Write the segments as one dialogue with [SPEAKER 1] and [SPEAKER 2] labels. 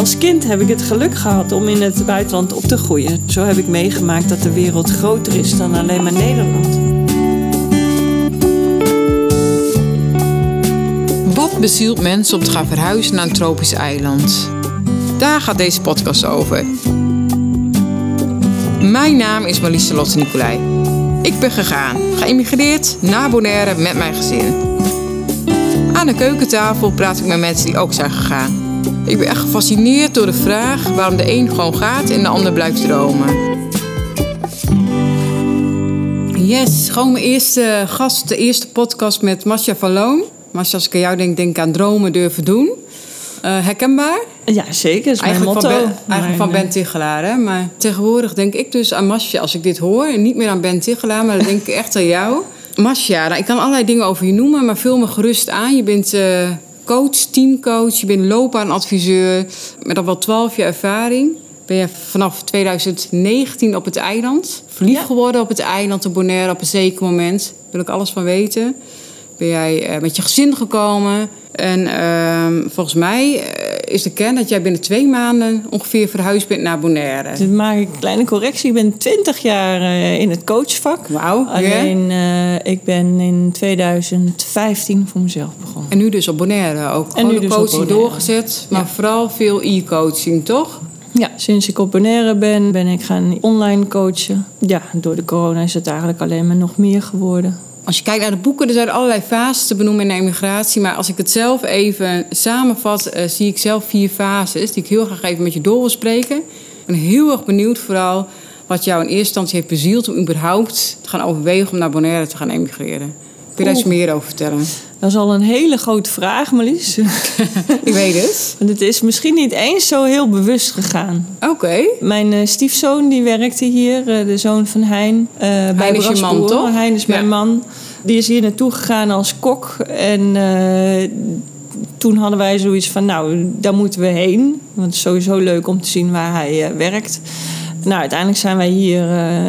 [SPEAKER 1] als kind heb ik het geluk gehad om in het buitenland op te groeien. Zo heb ik meegemaakt dat de wereld groter is dan alleen maar Nederland.
[SPEAKER 2] Wat bezielt mensen om te gaan verhuizen naar een tropisch eiland? Daar gaat deze podcast over. Mijn naam is Marlies Lotte Nicolai. Ik ben gegaan, geëmigreerd naar Bonaire met mijn gezin. Aan de keukentafel praat ik met mensen die ook zijn gegaan. Ik ben echt gefascineerd door de vraag waarom de een gewoon gaat en de ander blijft dromen. Yes, gewoon mijn eerste gast, de eerste podcast met Masja van Loon. Masja, als ik aan jou denk, denk ik aan dromen durven doen. Uh, herkenbaar?
[SPEAKER 1] Ja, zeker. Is
[SPEAKER 2] eigenlijk
[SPEAKER 1] mijn motto.
[SPEAKER 2] Van ben, eigenlijk van Ben Tichelaar. Hè? Maar tegenwoordig denk ik dus aan Masja als ik dit hoor. En niet meer aan Ben Tichelaar, maar dan denk ik echt aan jou. Masja, nou, ik kan allerlei dingen over je noemen, maar vul me gerust aan. Je bent eh, coach, teamcoach, je bent loopbaanadviseur. Met al wel 12 jaar ervaring. Ben je vanaf 2019 op het eiland. Verliefd
[SPEAKER 1] Ja.
[SPEAKER 2] geworden op het eiland, op Bonaire, op een zeker moment. Daar wil ik alles van weten. Ben jij eh, met je gezin gekomen. En ehm, volgens mij eh, is de kern dat jij binnen twee maanden ongeveer verhuisd bent naar Bonaire.
[SPEAKER 1] Dan maak ik een kleine correctie. Ik ben 20 jaar eh, in het coachvak.
[SPEAKER 2] Wauw.
[SPEAKER 1] Alleen eh, ik ben in 2015 voor mezelf begonnen.
[SPEAKER 2] En nu dus op Bonaire ook. Gewoon
[SPEAKER 1] nu
[SPEAKER 2] de
[SPEAKER 1] dus
[SPEAKER 2] coaching doorgezet, maar
[SPEAKER 1] Ja.
[SPEAKER 2] vooral veel e-coaching, toch?
[SPEAKER 1] Ja, sinds ik op Bonaire ben, ben ik gaan online coachen. Ja, door de corona is het eigenlijk alleen maar nog meer geworden.
[SPEAKER 2] Als je kijkt naar de boeken, er zijn allerlei fases te benoemen in de emigratie. Maar als ik het zelf even samenvat, eh, zie ik zelf vier fases die ik heel graag even met je door wil spreken. Ik ben heel erg benieuwd vooral wat jou in eerste instantie heeft bezield om überhaupt te gaan overwegen om naar Bonaire te gaan emigreren. Kun je daar iets meer over vertellen?
[SPEAKER 1] Dat is al een hele grote vraag, Marlies.
[SPEAKER 2] Ik weet het.
[SPEAKER 1] Want het is misschien niet eens zo heel bewust gegaan.
[SPEAKER 2] Oké.
[SPEAKER 1] Mijn eh, stiefzoon die werkte hier, eh, de zoon van Hein. eh, bij
[SPEAKER 2] is je man, toch?
[SPEAKER 1] Hein is mijn man. Die is hier naartoe gegaan als kok. En toen hadden wij zoiets van, nou, daar moeten we heen. Want het is sowieso leuk om te zien waar hij werkt. Nou, uiteindelijk zijn wij hier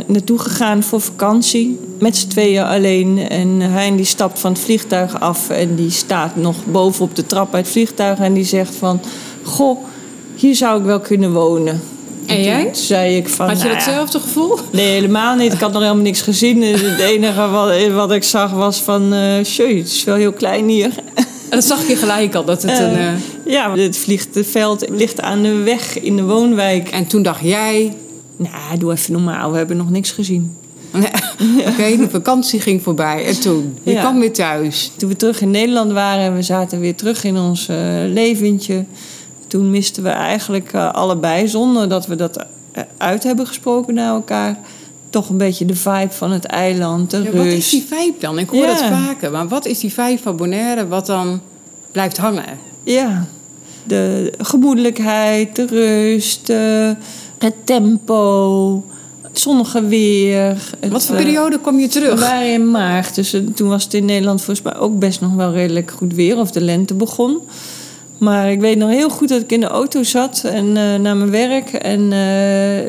[SPEAKER 1] naartoe gegaan voor vakantie. Met z'n tweeën alleen. En Hein die stapt van het vliegtuig af. En die staat nog boven op de trap bij het vliegtuig. En die zegt van... Goh, hier zou ik wel kunnen wonen.
[SPEAKER 2] En jij?
[SPEAKER 1] Toen zei ik van...
[SPEAKER 2] Had je
[SPEAKER 1] nou ja,
[SPEAKER 2] datzelfde gevoel?
[SPEAKER 1] Nee, helemaal niet. Ik had nog helemaal niks gezien. Dus Het enige wat, wat ik zag was van... eh "Tjeu, het is wel heel klein hier.
[SPEAKER 2] En dat zag je gelijk al, dat het een...
[SPEAKER 1] Eh,
[SPEAKER 2] eh,
[SPEAKER 1] ja, het vliegveld ligt aan de weg in de woonwijk.
[SPEAKER 2] En toen dacht jij...
[SPEAKER 1] Nou, doe even normaal. We hebben nog niks gezien.
[SPEAKER 2] Oké, de vakantie ging voorbij. En toen? Je
[SPEAKER 1] Ja.
[SPEAKER 2] kwam weer thuis.
[SPEAKER 1] Toen we terug in Nederland waren, we zaten weer terug in ons eh, leventje. Toen misten we eigenlijk eh, allebei, zonder dat we dat eh, uit hebben gesproken naar elkaar, toch een beetje de vibe van het eiland, de
[SPEAKER 2] Ja,
[SPEAKER 1] rust.
[SPEAKER 2] wat is die vibe dan? Ik hoor
[SPEAKER 1] Ja.
[SPEAKER 2] dat vaker. Maar wat is die vibe van Bonaire wat dan blijft hangen?
[SPEAKER 1] Ja, de gemoedelijkheid, de rust, het tempo, zonnige weer. het,
[SPEAKER 2] Wat voor
[SPEAKER 1] eh,
[SPEAKER 2] periode kwam je
[SPEAKER 1] We
[SPEAKER 2] terug?
[SPEAKER 1] waren in maart, dus eh, toen was het in Nederland volgens mij ook best nog wel redelijk goed weer, of de lente begon. Maar ik weet nog heel goed dat ik in de auto zat en eh, naar mijn werk. En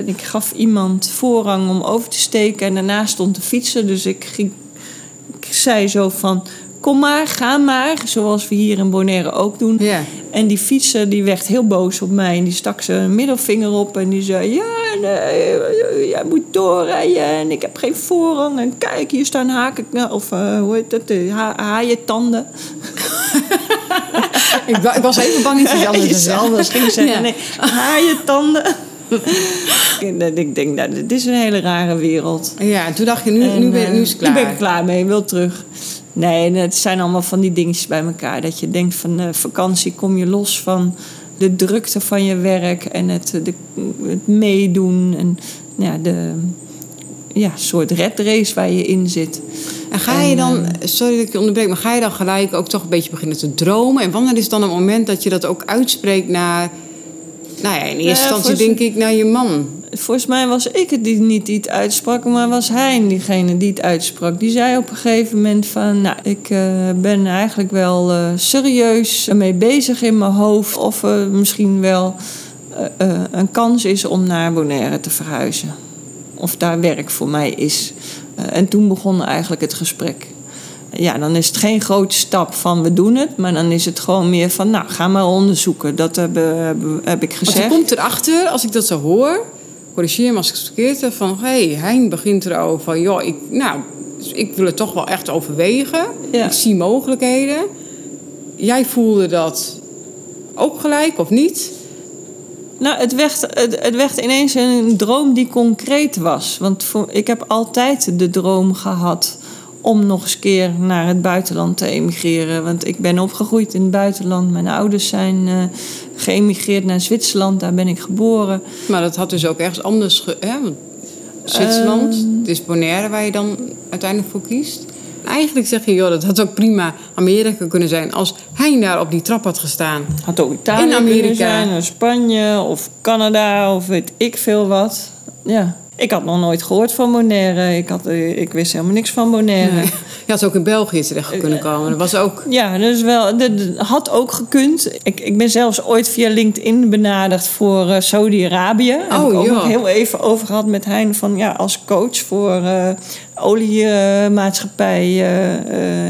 [SPEAKER 1] ik gaf iemand voorrang om over te steken en daarna stond te fietsen. Dus ik, ging, ik zei zo van, kom maar, ga maar. Zoals we hier in Bonaire ook doen.
[SPEAKER 2] Ja.
[SPEAKER 1] En die fietser die werd heel boos op mij. En die stak zijn middelvinger op. En die zei, ja, nee, jij moet doorrijden. En ik heb geen voorrang. En kijk, hier staan haken... Of eh, hoe heet dat? eh, Ha haaientanden.
[SPEAKER 2] ik, wa- ik was even bang anders te
[SPEAKER 1] Iets
[SPEAKER 2] zeggen.
[SPEAKER 1] anders ging zeggen.
[SPEAKER 2] Ja.
[SPEAKER 1] Nee, haaientanden. En ik denk, nou, dit is een hele rare wereld.
[SPEAKER 2] Ja, en toen dacht je, nu,
[SPEAKER 1] En,
[SPEAKER 2] nu, ben, nu is het klaar.
[SPEAKER 1] Nu ben ik klaar mee, ik wil terug. Nee, het zijn allemaal van die dingetjes bij elkaar. Dat je denkt van eh, vakantie kom je los van de drukte van je werk en het, de, het meedoen. En ja, de ja, soort red race waar je in zit.
[SPEAKER 2] En ga je dan, sorry dat ik je onderbreek, maar ga je dan gelijk ook toch een beetje beginnen te dromen? En wanneer is dan een moment dat je dat ook uitspreekt naar, nou ja, in eerste
[SPEAKER 1] Ja,
[SPEAKER 2] instantie denk ik naar je man.
[SPEAKER 1] Volgens mij was ik het die niet die het uitsprak, maar was hij diegene die het uitsprak. Die zei op een gegeven moment van, nou, ik eh, ben eigenlijk wel eh, serieus mee bezig in mijn hoofd. Of er misschien wel eh, eh, een kans is om naar Bonaire te verhuizen. Of daar werk voor mij is. Eh, en toen begon eigenlijk het gesprek. Ja, dan is het geen grote stap van we doen het. Maar dan is het gewoon meer van, nou, ga maar onderzoeken. Dat heb, heb, ik gezegd.
[SPEAKER 2] je komt erachter, als ik dat zo hoor, corrigeer me als ik het verkeerd heb, van hé, hey, Hein begint erover van, joh, ik, nou, dus ik wil het toch wel echt overwegen.
[SPEAKER 1] Ja.
[SPEAKER 2] Ik zie mogelijkheden. Jij voelde dat ook gelijk of niet?
[SPEAKER 1] Nou, het werd, het, het werd ineens een droom die concreet was. Want voor, ik heb altijd de droom gehad om nog eens keer naar het buitenland te emigreren. Want ik ben opgegroeid in het buitenland. Mijn ouders zijn eh, geëmigreerd naar Zwitserland. Daar ben ik geboren.
[SPEAKER 2] Maar dat had dus ook ergens anders, ge- hè? Zwitserland,
[SPEAKER 1] Ehm.
[SPEAKER 2] het is Bonaire waar je dan uiteindelijk voor kiest. Eigenlijk zeg je, joh, dat had ook prima Amerika kunnen zijn als hij daar op die trap had gestaan.
[SPEAKER 1] Had ook Italië
[SPEAKER 2] In Amerika.
[SPEAKER 1] kunnen zijn, of Spanje of Canada of weet ik veel wat. Ja. Ik had nog nooit gehoord van Bonaire. Ik, had, eh, ik wist helemaal niks van Bonaire.
[SPEAKER 2] Nee. Je had ook in België terecht kunnen komen. Dat was ook
[SPEAKER 1] Ja, dus wel, dat had ook gekund. Ik, ik ben zelfs ooit via LinkedIn benaderd voor eh, Saudi-Arabië. Daar heb
[SPEAKER 2] Oh,
[SPEAKER 1] ik ook nog heel even over gehad met Hein van ja, als coach voor eh oliemaatschappij eh,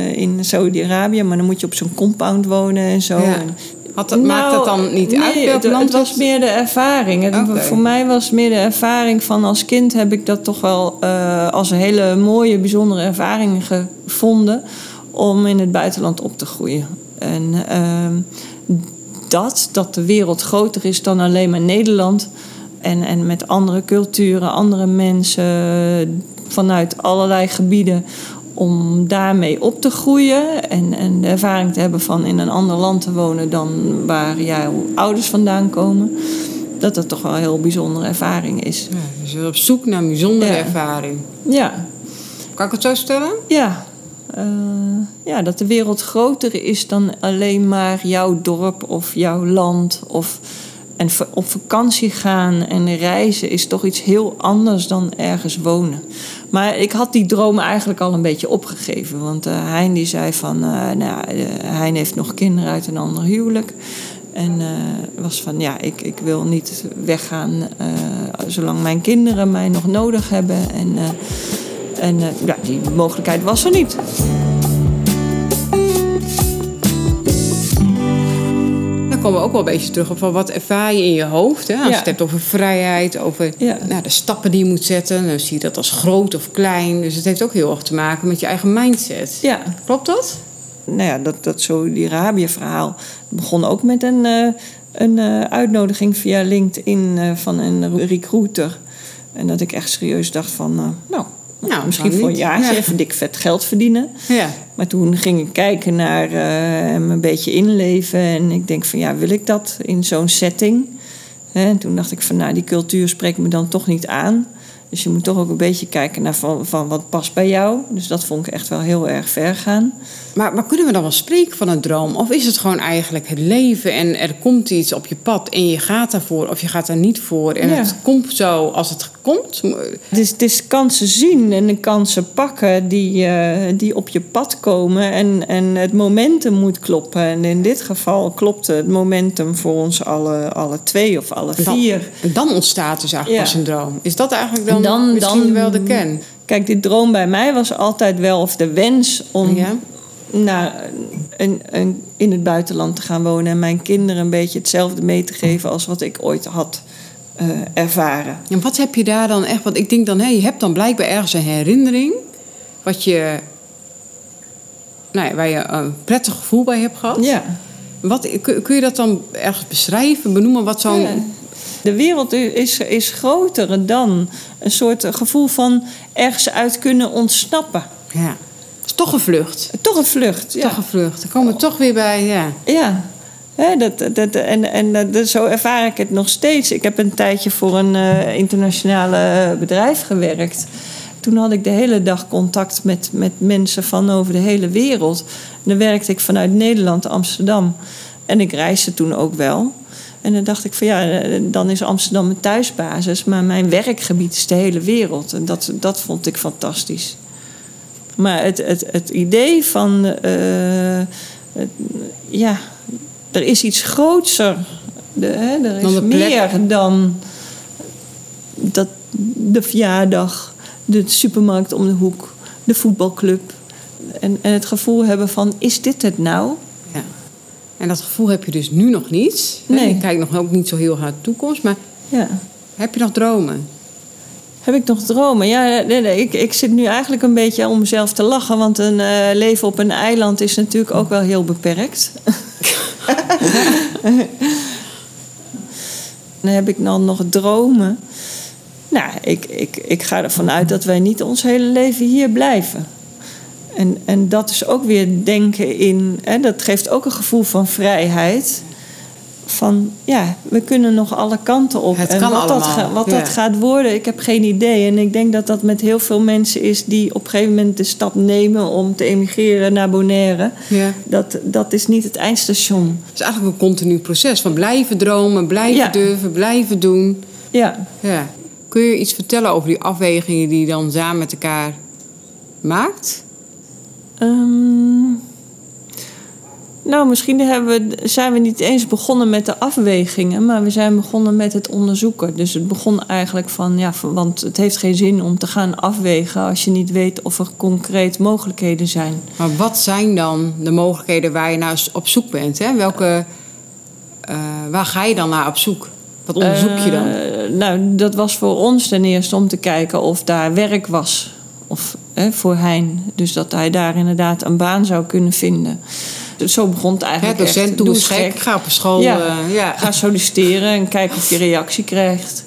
[SPEAKER 1] eh, in Saudi-Arabië. Maar dan moet je op zo'n compound wonen en zo.
[SPEAKER 2] Ja.
[SPEAKER 1] En-
[SPEAKER 2] Had dat, maakt dat dan niet
[SPEAKER 1] Nou, nee,
[SPEAKER 2] uit welk
[SPEAKER 1] het,
[SPEAKER 2] land
[SPEAKER 1] het was meer de ervaring. Het-. Voor mij was het meer de ervaring van als kind heb ik dat toch wel eh, als een hele mooie, bijzondere ervaring gevonden om in het buitenland op te groeien. En ehm, dat, dat de wereld groter is dan alleen maar Nederland. En, en met andere culturen, andere mensen vanuit allerlei gebieden. Om daarmee op te groeien en, en de ervaring te hebben van in een ander land te wonen dan waar jouw ouders vandaan komen. Dat dat toch wel een heel bijzondere ervaring is.
[SPEAKER 2] Ja, dus je op zoek naar een bijzondere
[SPEAKER 1] Ja.
[SPEAKER 2] ervaring.
[SPEAKER 1] Ja,
[SPEAKER 2] Kan ik het zo stellen?
[SPEAKER 1] ja. Eh, ja, dat de wereld groter is dan alleen maar jouw dorp of jouw land. Of, en op vakantie gaan en reizen is toch iets heel anders dan ergens wonen. Maar ik had die droom eigenlijk al een beetje opgegeven. Want eh Hein die zei van, eh, nou, eh, Hein heeft nog kinderen uit een ander huwelijk. En was van, ja, ik, ik wil niet weggaan zolang mijn kinderen mij nog nodig hebben. En, en ja, die mogelijkheid was er niet.
[SPEAKER 2] Komen we ook wel een beetje terug op van wat ervaar je in je hoofd. Hè? Als je
[SPEAKER 1] Ja.
[SPEAKER 2] het hebt over vrijheid, over
[SPEAKER 1] Ja.
[SPEAKER 2] nou, de stappen die je moet zetten. Dan zie je dat als groot of klein. Dus het heeft ook heel erg te maken met je eigen mindset.
[SPEAKER 1] Ja,
[SPEAKER 2] Klopt dat?
[SPEAKER 1] nou ja, dat, dat Saudi-Arabië-verhaal begon ook met een, eh, een eh, uitnodiging via LinkedIn eh, van een recruiter. En dat ik echt serieus dacht van, eh, nou,
[SPEAKER 2] Nou,
[SPEAKER 1] misschien voor een jaartje
[SPEAKER 2] Ja.
[SPEAKER 1] even dik vet geld verdienen.
[SPEAKER 2] Ja.
[SPEAKER 1] Maar toen ging ik kijken naar me een beetje inleven. En ik denk van ja, wil ik dat in zo'n setting? En toen dacht ik van nou, die cultuur spreekt me dan toch niet aan. Dus je moet toch ook een beetje kijken naar van, van wat past bij jou. Dus dat vond ik echt wel heel erg ver gaan.
[SPEAKER 2] Maar, maar kunnen we dan wel spreken van een droom? Of is het gewoon eigenlijk het leven en er komt iets op je pad en je gaat daarvoor of je gaat daar niet voor en
[SPEAKER 1] Ja.
[SPEAKER 2] het komt zo als het komt?
[SPEAKER 1] Het is, het is kansen zien en de kansen pakken die, eh, die op je pad komen. En, en het momentum moet kloppen. En in dit geval klopte het momentum voor ons alle, alle twee of alle
[SPEAKER 2] Dan,
[SPEAKER 1] vier.
[SPEAKER 2] en dan ontstaat dus eigenlijk
[SPEAKER 1] Ja.
[SPEAKER 2] pas een droom. Is dat eigenlijk dan,
[SPEAKER 1] Dan-
[SPEAKER 2] misschien
[SPEAKER 1] dan-
[SPEAKER 2] wel de kern?
[SPEAKER 1] Kijk, die droom bij mij was altijd wel, of de wens om
[SPEAKER 2] Ja?
[SPEAKER 1] naar een, een, in het buitenland te gaan wonen. En mijn kinderen een beetje hetzelfde mee te geven als wat ik ooit had eh, ervaren.
[SPEAKER 2] En wat heb je daar dan echt? Want ik denk dan, hé, je hebt dan blijkbaar ergens een herinnering. Wat je, nou ja, waar je een prettig gevoel bij hebt gehad.
[SPEAKER 1] Ja.
[SPEAKER 2] Wat, kun, kun je dat dan ergens beschrijven, benoemen wat zo'n.
[SPEAKER 1] Ja. De wereld is, is groter dan een soort gevoel van ergens uit kunnen ontsnappen.
[SPEAKER 2] Ja. Het is toch een vlucht.
[SPEAKER 1] Toch een vlucht. Ja.
[SPEAKER 2] Toch een vlucht. Dan komen we toch weer bij, ja.
[SPEAKER 1] Ja, dat, dat, en, en dat, zo ervaar ik het nog steeds. Ik heb een tijdje voor een eh, internationale bedrijf gewerkt. Toen had ik de hele dag contact met, met mensen van over de hele wereld. En dan werkte ik vanuit Nederland, Amsterdam. En ik reisde toen ook wel. En dan dacht ik van ja, eh, dan is Amsterdam mijn thuisbasis. Maar mijn werkgebied is de hele wereld. En dat, dat vond ik fantastisch. Maar het, het, het idee van... eh, het- ja, er is iets. De, hè, er is meer dan dat, de verjaardag, de supermarkt om de hoek, de voetbalclub. En, en het gevoel hebben van, is dit het nou?
[SPEAKER 2] En dat gevoel heb je dus nu nog niet.
[SPEAKER 1] Nee.
[SPEAKER 2] Je kijkt nog ook niet zo heel naar de toekomst. Maar
[SPEAKER 1] Ja.
[SPEAKER 2] heb je nog dromen?
[SPEAKER 1] Heb ik nog dromen? Ja, nee, nee, ik, ik zit nu eigenlijk een beetje om mezelf te lachen. Want een eh, leven op een eiland is natuurlijk ook wel heel beperkt. Dan heb ik dan nog dromen. Nou, ik, ik, ik ga ervan uit dat wij niet ons hele leven hier blijven. En, en dat is ook weer denken in... Hè, dat geeft ook een gevoel van vrijheid. Van, ja, we kunnen nog alle kanten op.
[SPEAKER 2] Het
[SPEAKER 1] en
[SPEAKER 2] kan
[SPEAKER 1] wat, dat,
[SPEAKER 2] allemaal,
[SPEAKER 1] ga- wat
[SPEAKER 2] ja.
[SPEAKER 1] dat gaat worden, ik heb geen idee. En ik denk dat dat met heel veel mensen is... die op een gegeven moment de stap nemen om te emigreren naar Bonaire.
[SPEAKER 2] Ja.
[SPEAKER 1] Dat, dat is niet het eindstation.
[SPEAKER 2] Het is eigenlijk een continu proces van blijven dromen, blijven
[SPEAKER 1] Ja.
[SPEAKER 2] durven, blijven doen.
[SPEAKER 1] Ja,
[SPEAKER 2] Ja. Kun je iets vertellen over die afwegingen die je dan samen met elkaar maakt?
[SPEAKER 1] Ehm, nou, misschien hebben we, zijn we niet eens begonnen met de afwegingen, maar we zijn begonnen met het onderzoeken. Dus het begon eigenlijk van, ja, want het heeft geen zin om te gaan afwegen als je niet weet of er concreet mogelijkheden zijn.
[SPEAKER 2] Maar wat zijn dan de mogelijkheden waar je naar op zoek bent? Hè? Welke, eh, waar ga je dan naar op zoek? Wat onderzoek je dan?
[SPEAKER 1] Eh, nou, dat was voor ons ten eerste om te kijken of daar werk was. Of hè, voor Hein. Dus dat hij daar inderdaad een baan zou kunnen vinden. Dus zo begon het eigenlijk
[SPEAKER 2] docent,
[SPEAKER 1] echt.
[SPEAKER 2] doe eens
[SPEAKER 1] eens
[SPEAKER 2] gek, ga op school.
[SPEAKER 1] Ja.
[SPEAKER 2] eh, ja.
[SPEAKER 1] Ga solliciteren en kijken of je reactie krijgt.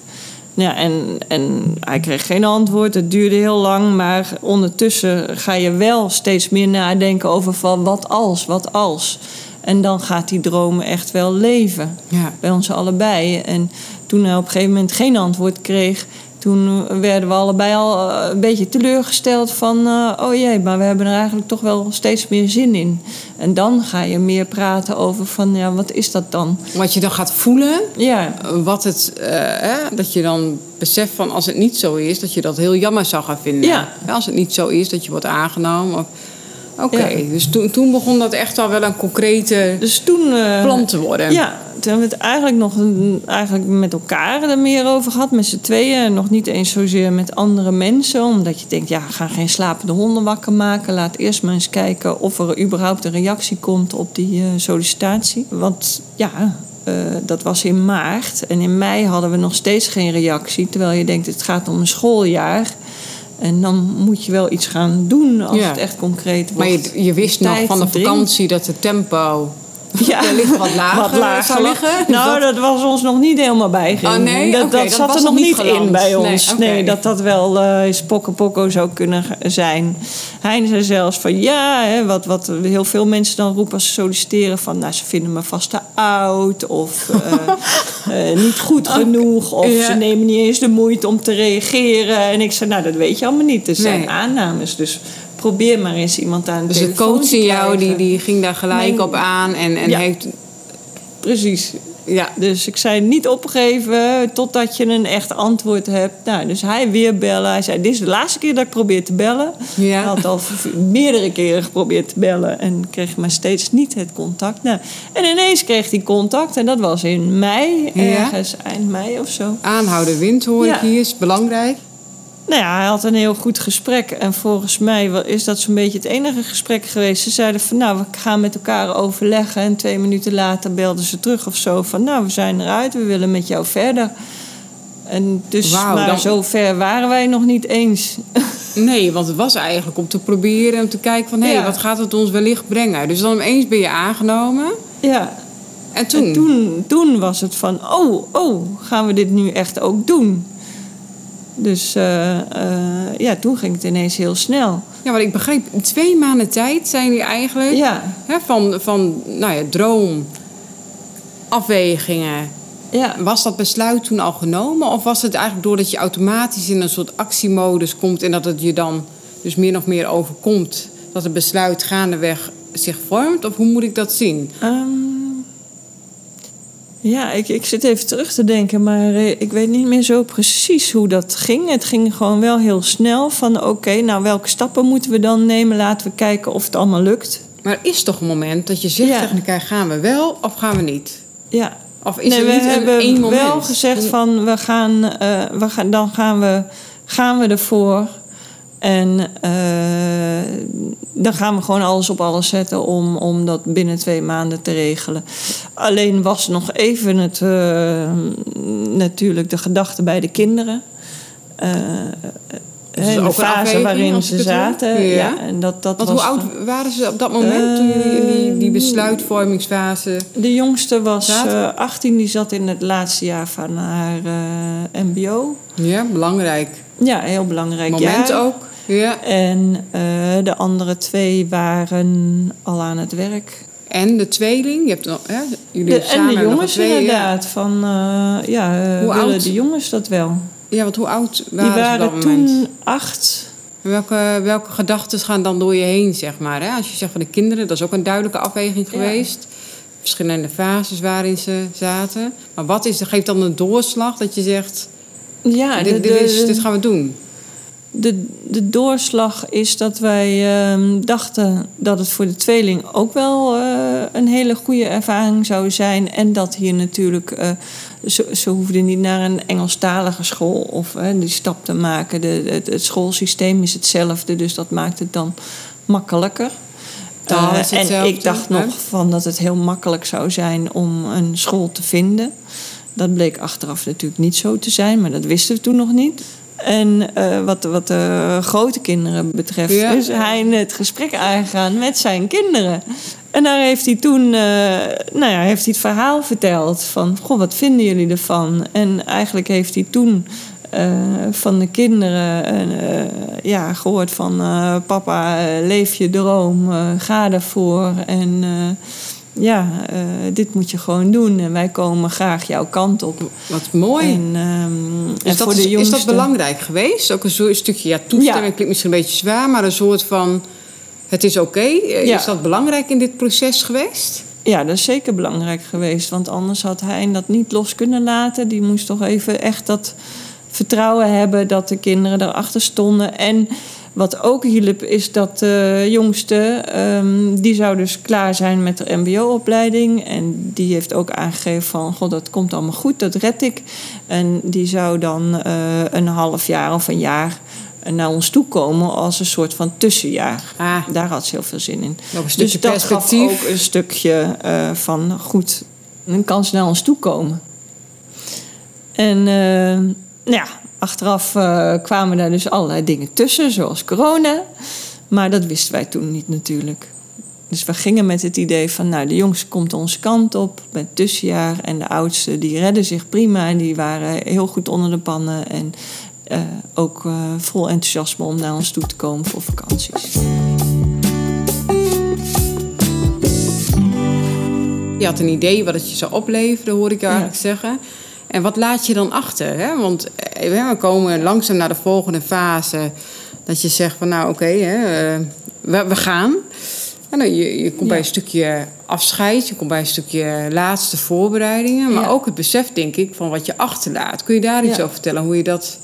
[SPEAKER 1] Ja, en, en hij kreeg geen antwoord. Het duurde heel lang. Maar ondertussen ga je wel steeds meer nadenken over van wat als, wat als. En dan gaat die droom echt wel leven.
[SPEAKER 2] Ja.
[SPEAKER 1] Bij ons allebei. En toen hij op een gegeven moment geen antwoord kreeg... toen werden we allebei al eh, een beetje teleurgesteld van... eh, oh jee, maar we hebben er eigenlijk toch wel steeds meer zin in. En dan ga je meer praten over van, ja, wat is dat dan?
[SPEAKER 2] Wat je dan gaat voelen,
[SPEAKER 1] Ja,
[SPEAKER 2] wat het, eh, hè, dat je dan beseft van als het niet zo is, dat je dat heel jammer zou gaan vinden.
[SPEAKER 1] Ja.
[SPEAKER 2] Als het niet zo is, dat je wordt aangenomen. Of- Oké,
[SPEAKER 1] Ja.
[SPEAKER 2] dus toen, toen begon dat echt al wel een concrete
[SPEAKER 1] dus toen... eh,
[SPEAKER 2] plan te worden.
[SPEAKER 1] Ja, toen hebben we het eigenlijk nog een- eigenlijk met elkaar er meer over gehad, met z'n tweeën. Nog niet eens zozeer met andere mensen. Omdat je denkt, ja, we gaan geen slapende honden wakker maken. Laat eerst maar eens kijken of er überhaupt een reactie komt op die eh, sollicitatie. Want ja, eh, dat was in maart. En in mei hadden we nog steeds geen reactie. Terwijl je denkt, het gaat om een schooljaar. En dan moet je wel iets gaan doen als
[SPEAKER 2] Ja.
[SPEAKER 1] het echt concreet
[SPEAKER 2] Maar
[SPEAKER 1] wordt.
[SPEAKER 2] je, je wist nog van de vakantie dat het tempo
[SPEAKER 1] Ja,
[SPEAKER 2] wellicht wat lager,
[SPEAKER 1] lager
[SPEAKER 2] zou
[SPEAKER 1] lag.
[SPEAKER 2] liggen.
[SPEAKER 1] Nou, dat was ons nog niet helemaal bijgegeven.
[SPEAKER 2] Oh, nee?
[SPEAKER 1] Dat, dat zat er
[SPEAKER 2] nog niet
[SPEAKER 1] in bij
[SPEAKER 2] Nee,
[SPEAKER 1] ons. Nee, dat dat wel eh spokkenpokko zou kunnen zijn. Hij zei zelfs van ja, hè, wat, wat heel veel mensen dan roepen als ze solliciteren van... nou, ze vinden me vast te oud of eh, eh, niet goed genoeg... of
[SPEAKER 2] Ja.
[SPEAKER 1] ze nemen niet eens de moeite om te reageren. En ik zei, nou, dat weet je allemaal niet. Er zijn
[SPEAKER 2] Nee.
[SPEAKER 1] aannames, dus probeer maar eens iemand aan
[SPEAKER 2] Dus de coach in jou, die, die ging daar gelijk
[SPEAKER 1] Mijn-
[SPEAKER 2] op aan en, en
[SPEAKER 1] Ja.
[SPEAKER 2] heeft...
[SPEAKER 1] Precies.
[SPEAKER 2] Ja,
[SPEAKER 1] Dus ik zei niet opgeven totdat je een echt antwoord hebt. Nou, dus hij weer bellen. Hij zei, dit is de laatste keer dat ik probeer te bellen.
[SPEAKER 2] Ja.
[SPEAKER 1] Hij had al meerdere keren geprobeerd te bellen. En kreeg maar steeds niet het contact. Nou, en ineens kreeg hij contact. En dat was in mei,
[SPEAKER 2] Ja.
[SPEAKER 1] ergens eind mei of zo.
[SPEAKER 2] aanhouden wind hoor ik hier, is belangrijk.
[SPEAKER 1] Nou ja, hij had een heel goed gesprek. En volgens mij is dat zo'n beetje het enige gesprek geweest. Ze zeiden van, nou, we gaan met elkaar overleggen. En twee minuten later belden ze terug of zo. Van, nou, we zijn eruit, we willen met jou verder. En dus, maar
[SPEAKER 2] dan-
[SPEAKER 1] zo ver waren wij nog niet eens.
[SPEAKER 2] Nee, want het was eigenlijk om te proberen om te kijken van... hé,
[SPEAKER 1] Ja.
[SPEAKER 2] wat gaat het ons wellicht brengen? Dus dan opeens ben je aangenomen.
[SPEAKER 1] ja,
[SPEAKER 2] En toen?
[SPEAKER 1] en toen, toen was het van, oh, oh, gaan we dit nu echt ook doen? Dus eh, eh, ja, toen ging het ineens heel snel.
[SPEAKER 2] Ja, want ik begreep, in twee maanden tijd zijn jullie eigenlijk...
[SPEAKER 1] Ja,
[SPEAKER 2] Hè, van, van, nou ja, droom, afwegingen.
[SPEAKER 1] ja.
[SPEAKER 2] Was dat besluit toen al genomen? Of was het eigenlijk doordat je automatisch in een soort actiemodus komt... en dat het je dan dus meer of meer overkomt... dat het besluit gaandeweg zich vormt? Of hoe moet ik dat zien?
[SPEAKER 1] Ehm, ja, ik, ik zit even terug te denken, maar eh, ik weet niet meer zo precies hoe dat ging. Het ging gewoon wel heel snel van oké, nou welke stappen moeten we dan nemen? Laten we kijken of het allemaal lukt.
[SPEAKER 2] Maar er is toch een moment dat je zegt
[SPEAKER 1] Ja.
[SPEAKER 2] tegen elkaar... gaan we wel of gaan we niet?
[SPEAKER 1] Ja.
[SPEAKER 2] Of is
[SPEAKER 1] nee,
[SPEAKER 2] er
[SPEAKER 1] we
[SPEAKER 2] niet een
[SPEAKER 1] hebben
[SPEAKER 2] één moment?
[SPEAKER 1] wel gezegd van we gaan, eh, we gaan, dan gaan we, gaan we ervoor. En uh, dan gaan we gewoon alles op alles zetten om, om dat binnen twee maanden te regelen. Alleen was nog even het, uh, natuurlijk de gedachte bij de kinderen. Uh,
[SPEAKER 2] Dus
[SPEAKER 1] de fase waarin ze zaten.
[SPEAKER 2] Ja.
[SPEAKER 1] Ja. en dat, dat
[SPEAKER 2] Want
[SPEAKER 1] was
[SPEAKER 2] hoe oud waren ze op dat moment toen jullie in die, die besluitvormingsfase...
[SPEAKER 1] De jongste was
[SPEAKER 2] Zaten?
[SPEAKER 1] eh 18, die zat in het laatste jaar van haar eh, MBO.
[SPEAKER 2] Ja, belangrijk.
[SPEAKER 1] Ja, heel belangrijk
[SPEAKER 2] Moment
[SPEAKER 1] jaar.
[SPEAKER 2] ook. Ja.
[SPEAKER 1] En eh, de andere twee waren al aan het werk.
[SPEAKER 2] En de tweeling, je hebt hè, jullie
[SPEAKER 1] De,
[SPEAKER 2] samen
[SPEAKER 1] en de jongens
[SPEAKER 2] twee, ja.
[SPEAKER 1] inderdaad. Van, eh, ja, eh,
[SPEAKER 2] Hoe
[SPEAKER 1] willen
[SPEAKER 2] oud?
[SPEAKER 1] de jongens dat wel?
[SPEAKER 2] Ja, want hoe oud
[SPEAKER 1] Die
[SPEAKER 2] waren, ze op
[SPEAKER 1] waren
[SPEAKER 2] moment?
[SPEAKER 1] toen acht.
[SPEAKER 2] En Welke, welke gedachten gaan dan door je heen, zeg maar? Hè? Als je zegt van de kinderen, dat is ook een duidelijke afweging
[SPEAKER 1] Ja.
[SPEAKER 2] geweest. Verschillende fases waarin ze zaten. Maar wat is, geeft dan een doorslag dat je zegt,
[SPEAKER 1] Ja,
[SPEAKER 2] dit,
[SPEAKER 1] de,
[SPEAKER 2] dit, is,
[SPEAKER 1] de-
[SPEAKER 2] dit gaan we doen?
[SPEAKER 1] De, de doorslag is dat wij ehm, dachten dat het voor de tweeling ook wel eh, een hele goede ervaring zou zijn. En dat hier natuurlijk, eh, ze, ze hoefden niet naar een Engelstalige school of eh, die stap te maken. De, het, het schoolsysteem is hetzelfde, dus dat maakt het dan makkelijker. En ik dacht nog van dat het heel makkelijk zou zijn om een school te vinden. Dat bleek achteraf natuurlijk niet zo te zijn, maar dat wisten we toen nog niet. En eh, wat, wat de grote kinderen betreft,
[SPEAKER 2] Ja.
[SPEAKER 1] is hij het gesprek aangegaan met zijn kinderen. En daar heeft hij toen eh, nou ja, heeft hij het verhaal verteld van, goh, wat vinden jullie ervan? En eigenlijk heeft hij toen eh, van de kinderen ja, gehoord van, papa, leef je droom, ga ervoor en... ja, eh, dit moet je gewoon doen. En wij komen graag jouw kant op.
[SPEAKER 2] Wat mooi.
[SPEAKER 1] En, ehm,
[SPEAKER 2] is,
[SPEAKER 1] en
[SPEAKER 2] dat,
[SPEAKER 1] voor de
[SPEAKER 2] is dat belangrijk geweest? Ook een soort stukje, ja, toestemming
[SPEAKER 1] Ja.
[SPEAKER 2] klinkt misschien een beetje zwaar, maar een soort van, het is oké. Eh,
[SPEAKER 1] Ja.
[SPEAKER 2] Is dat belangrijk in dit proces geweest?
[SPEAKER 1] Ja, dat is zeker belangrijk geweest. Want anders had hij dat niet los kunnen laten. Die moest toch even echt dat vertrouwen hebben dat de kinderen erachter stonden. En wat ook hielp, is dat de jongste, ehm, die zou dus klaar zijn met de mbo-opleiding. En die heeft ook aangegeven van, god, dat komt allemaal goed, dat red ik. En die zou dan eh, een half jaar of een jaar naar ons toe komen als een soort van tussenjaar.
[SPEAKER 2] Ah,
[SPEAKER 1] Daar had ze heel veel zin in.
[SPEAKER 2] een
[SPEAKER 1] dus dat gaf ook een stukje eh, van goed, dan kan ze naar ons toe komen. En eh, nou ja, achteraf eh, kwamen daar dus allerlei dingen tussen, zoals corona. Maar dat wisten wij toen niet natuurlijk. Dus we gingen met het idee van, nou, de jongste komt onze kant op met tussenjaar. En de oudste, die redden zich prima. En die waren heel goed onder de pannen. En eh, ook eh, vol enthousiasme om naar ons toe te komen voor vakanties.
[SPEAKER 2] Je had een idee wat het je zou opleveren, hoor ik
[SPEAKER 1] Ja.
[SPEAKER 2] eigenlijk zeggen. En wat laat je dan achter? Hè? Want eh, we komen langzaam naar de volgende fase. Dat je zegt van nou oké, eh, we, we gaan. En dan, je, je komt bij een stukje afscheid, je komt bij een stukje laatste voorbereidingen. Maar
[SPEAKER 1] Ja.
[SPEAKER 2] ook het besef, denk ik, van wat je achterlaat. Kun je daar iets
[SPEAKER 1] Ja.
[SPEAKER 2] over vertellen? Hoe je dat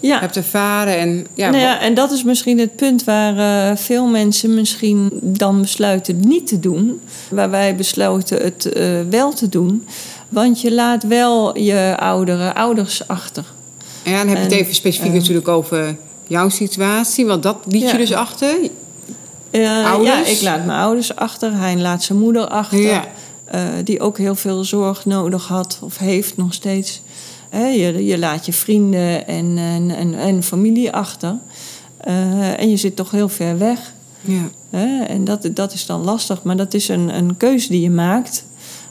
[SPEAKER 1] Ja.
[SPEAKER 2] hebt ervaren? En, ja,
[SPEAKER 1] nou ja, en dat is misschien het punt waar eh, veel mensen misschien dan besluiten niet te doen. Waar wij besloten het wel te doen. Want je laat wel je oudere ouders achter.
[SPEAKER 2] Ja, dan heb je het
[SPEAKER 1] En,
[SPEAKER 2] even specifiek
[SPEAKER 1] eh,
[SPEAKER 2] natuurlijk over jouw situatie. Want dat liet je dus achter.
[SPEAKER 1] Eh, ja, ik laat mijn ouders achter. Hij laat zijn moeder achter.
[SPEAKER 2] Ja.
[SPEAKER 1] eh, die ook heel veel zorg nodig had of heeft nog steeds. Je, je laat je vrienden en, en, en, en familie achter. En je zit toch heel ver weg.
[SPEAKER 2] Ja.
[SPEAKER 1] En dat, dat is dan lastig, maar dat is een, een keuze die je maakt.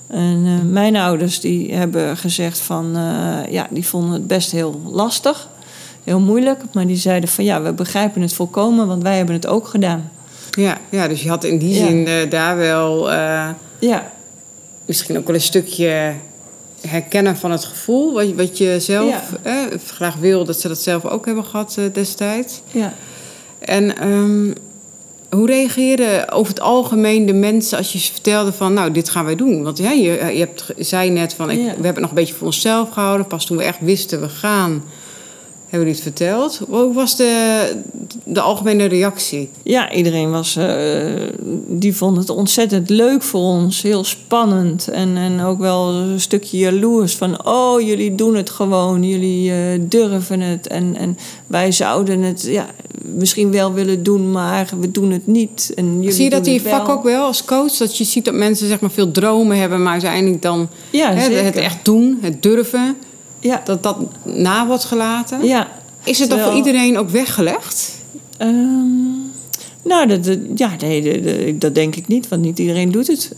[SPEAKER 1] En eh, mijn ouders die hebben gezegd van, eh, ja, die vonden het best heel lastig, heel moeilijk. Maar die zeiden van, ja, we begrijpen het volkomen, want wij hebben het ook gedaan.
[SPEAKER 2] Ja, ja, dus je had in die
[SPEAKER 1] Ja.
[SPEAKER 2] zin eh, daar wel
[SPEAKER 1] Ja,
[SPEAKER 2] misschien ook wel een stukje herkennen van het gevoel. Wat, je- wat je zelf eh, graag wil, dat ze dat zelf ook hebben gehad eh, destijds.
[SPEAKER 1] ja.
[SPEAKER 2] En ehm, hoe reageerden over het algemeen de mensen als je ze vertelde van, nou, dit gaan wij doen? Want ja, je, je hebt, zei net van, ik,
[SPEAKER 1] Ja.
[SPEAKER 2] we hebben het nog een beetje voor onszelf gehouden. Pas toen we echt wisten, we gaan, hebben jullie het verteld. Hoe was de, de algemene reactie?
[SPEAKER 1] Ja, iedereen was, eh, die vond het ontzettend leuk voor ons. Heel spannend. En, en ook wel een stukje jaloers van... oh, jullie doen het gewoon. Jullie eh, durven het. En, en wij zouden het ja, misschien wel willen doen, maar we doen het niet. En jullie
[SPEAKER 2] Zie je dat
[SPEAKER 1] het
[SPEAKER 2] vak ook wel als coach? Dat je ziet dat mensen zeg maar, veel dromen hebben, maar uiteindelijk dan
[SPEAKER 1] Ja,
[SPEAKER 2] hè, het echt doen, het durven,
[SPEAKER 1] Ja,
[SPEAKER 2] dat dat na wordt gelaten.
[SPEAKER 1] ja.
[SPEAKER 2] Is het dan voor iedereen ook weggelegd?
[SPEAKER 1] Ehm, nou, dat, dat- ja, nee, dat- dat- denk ik niet, want niet iedereen doet het.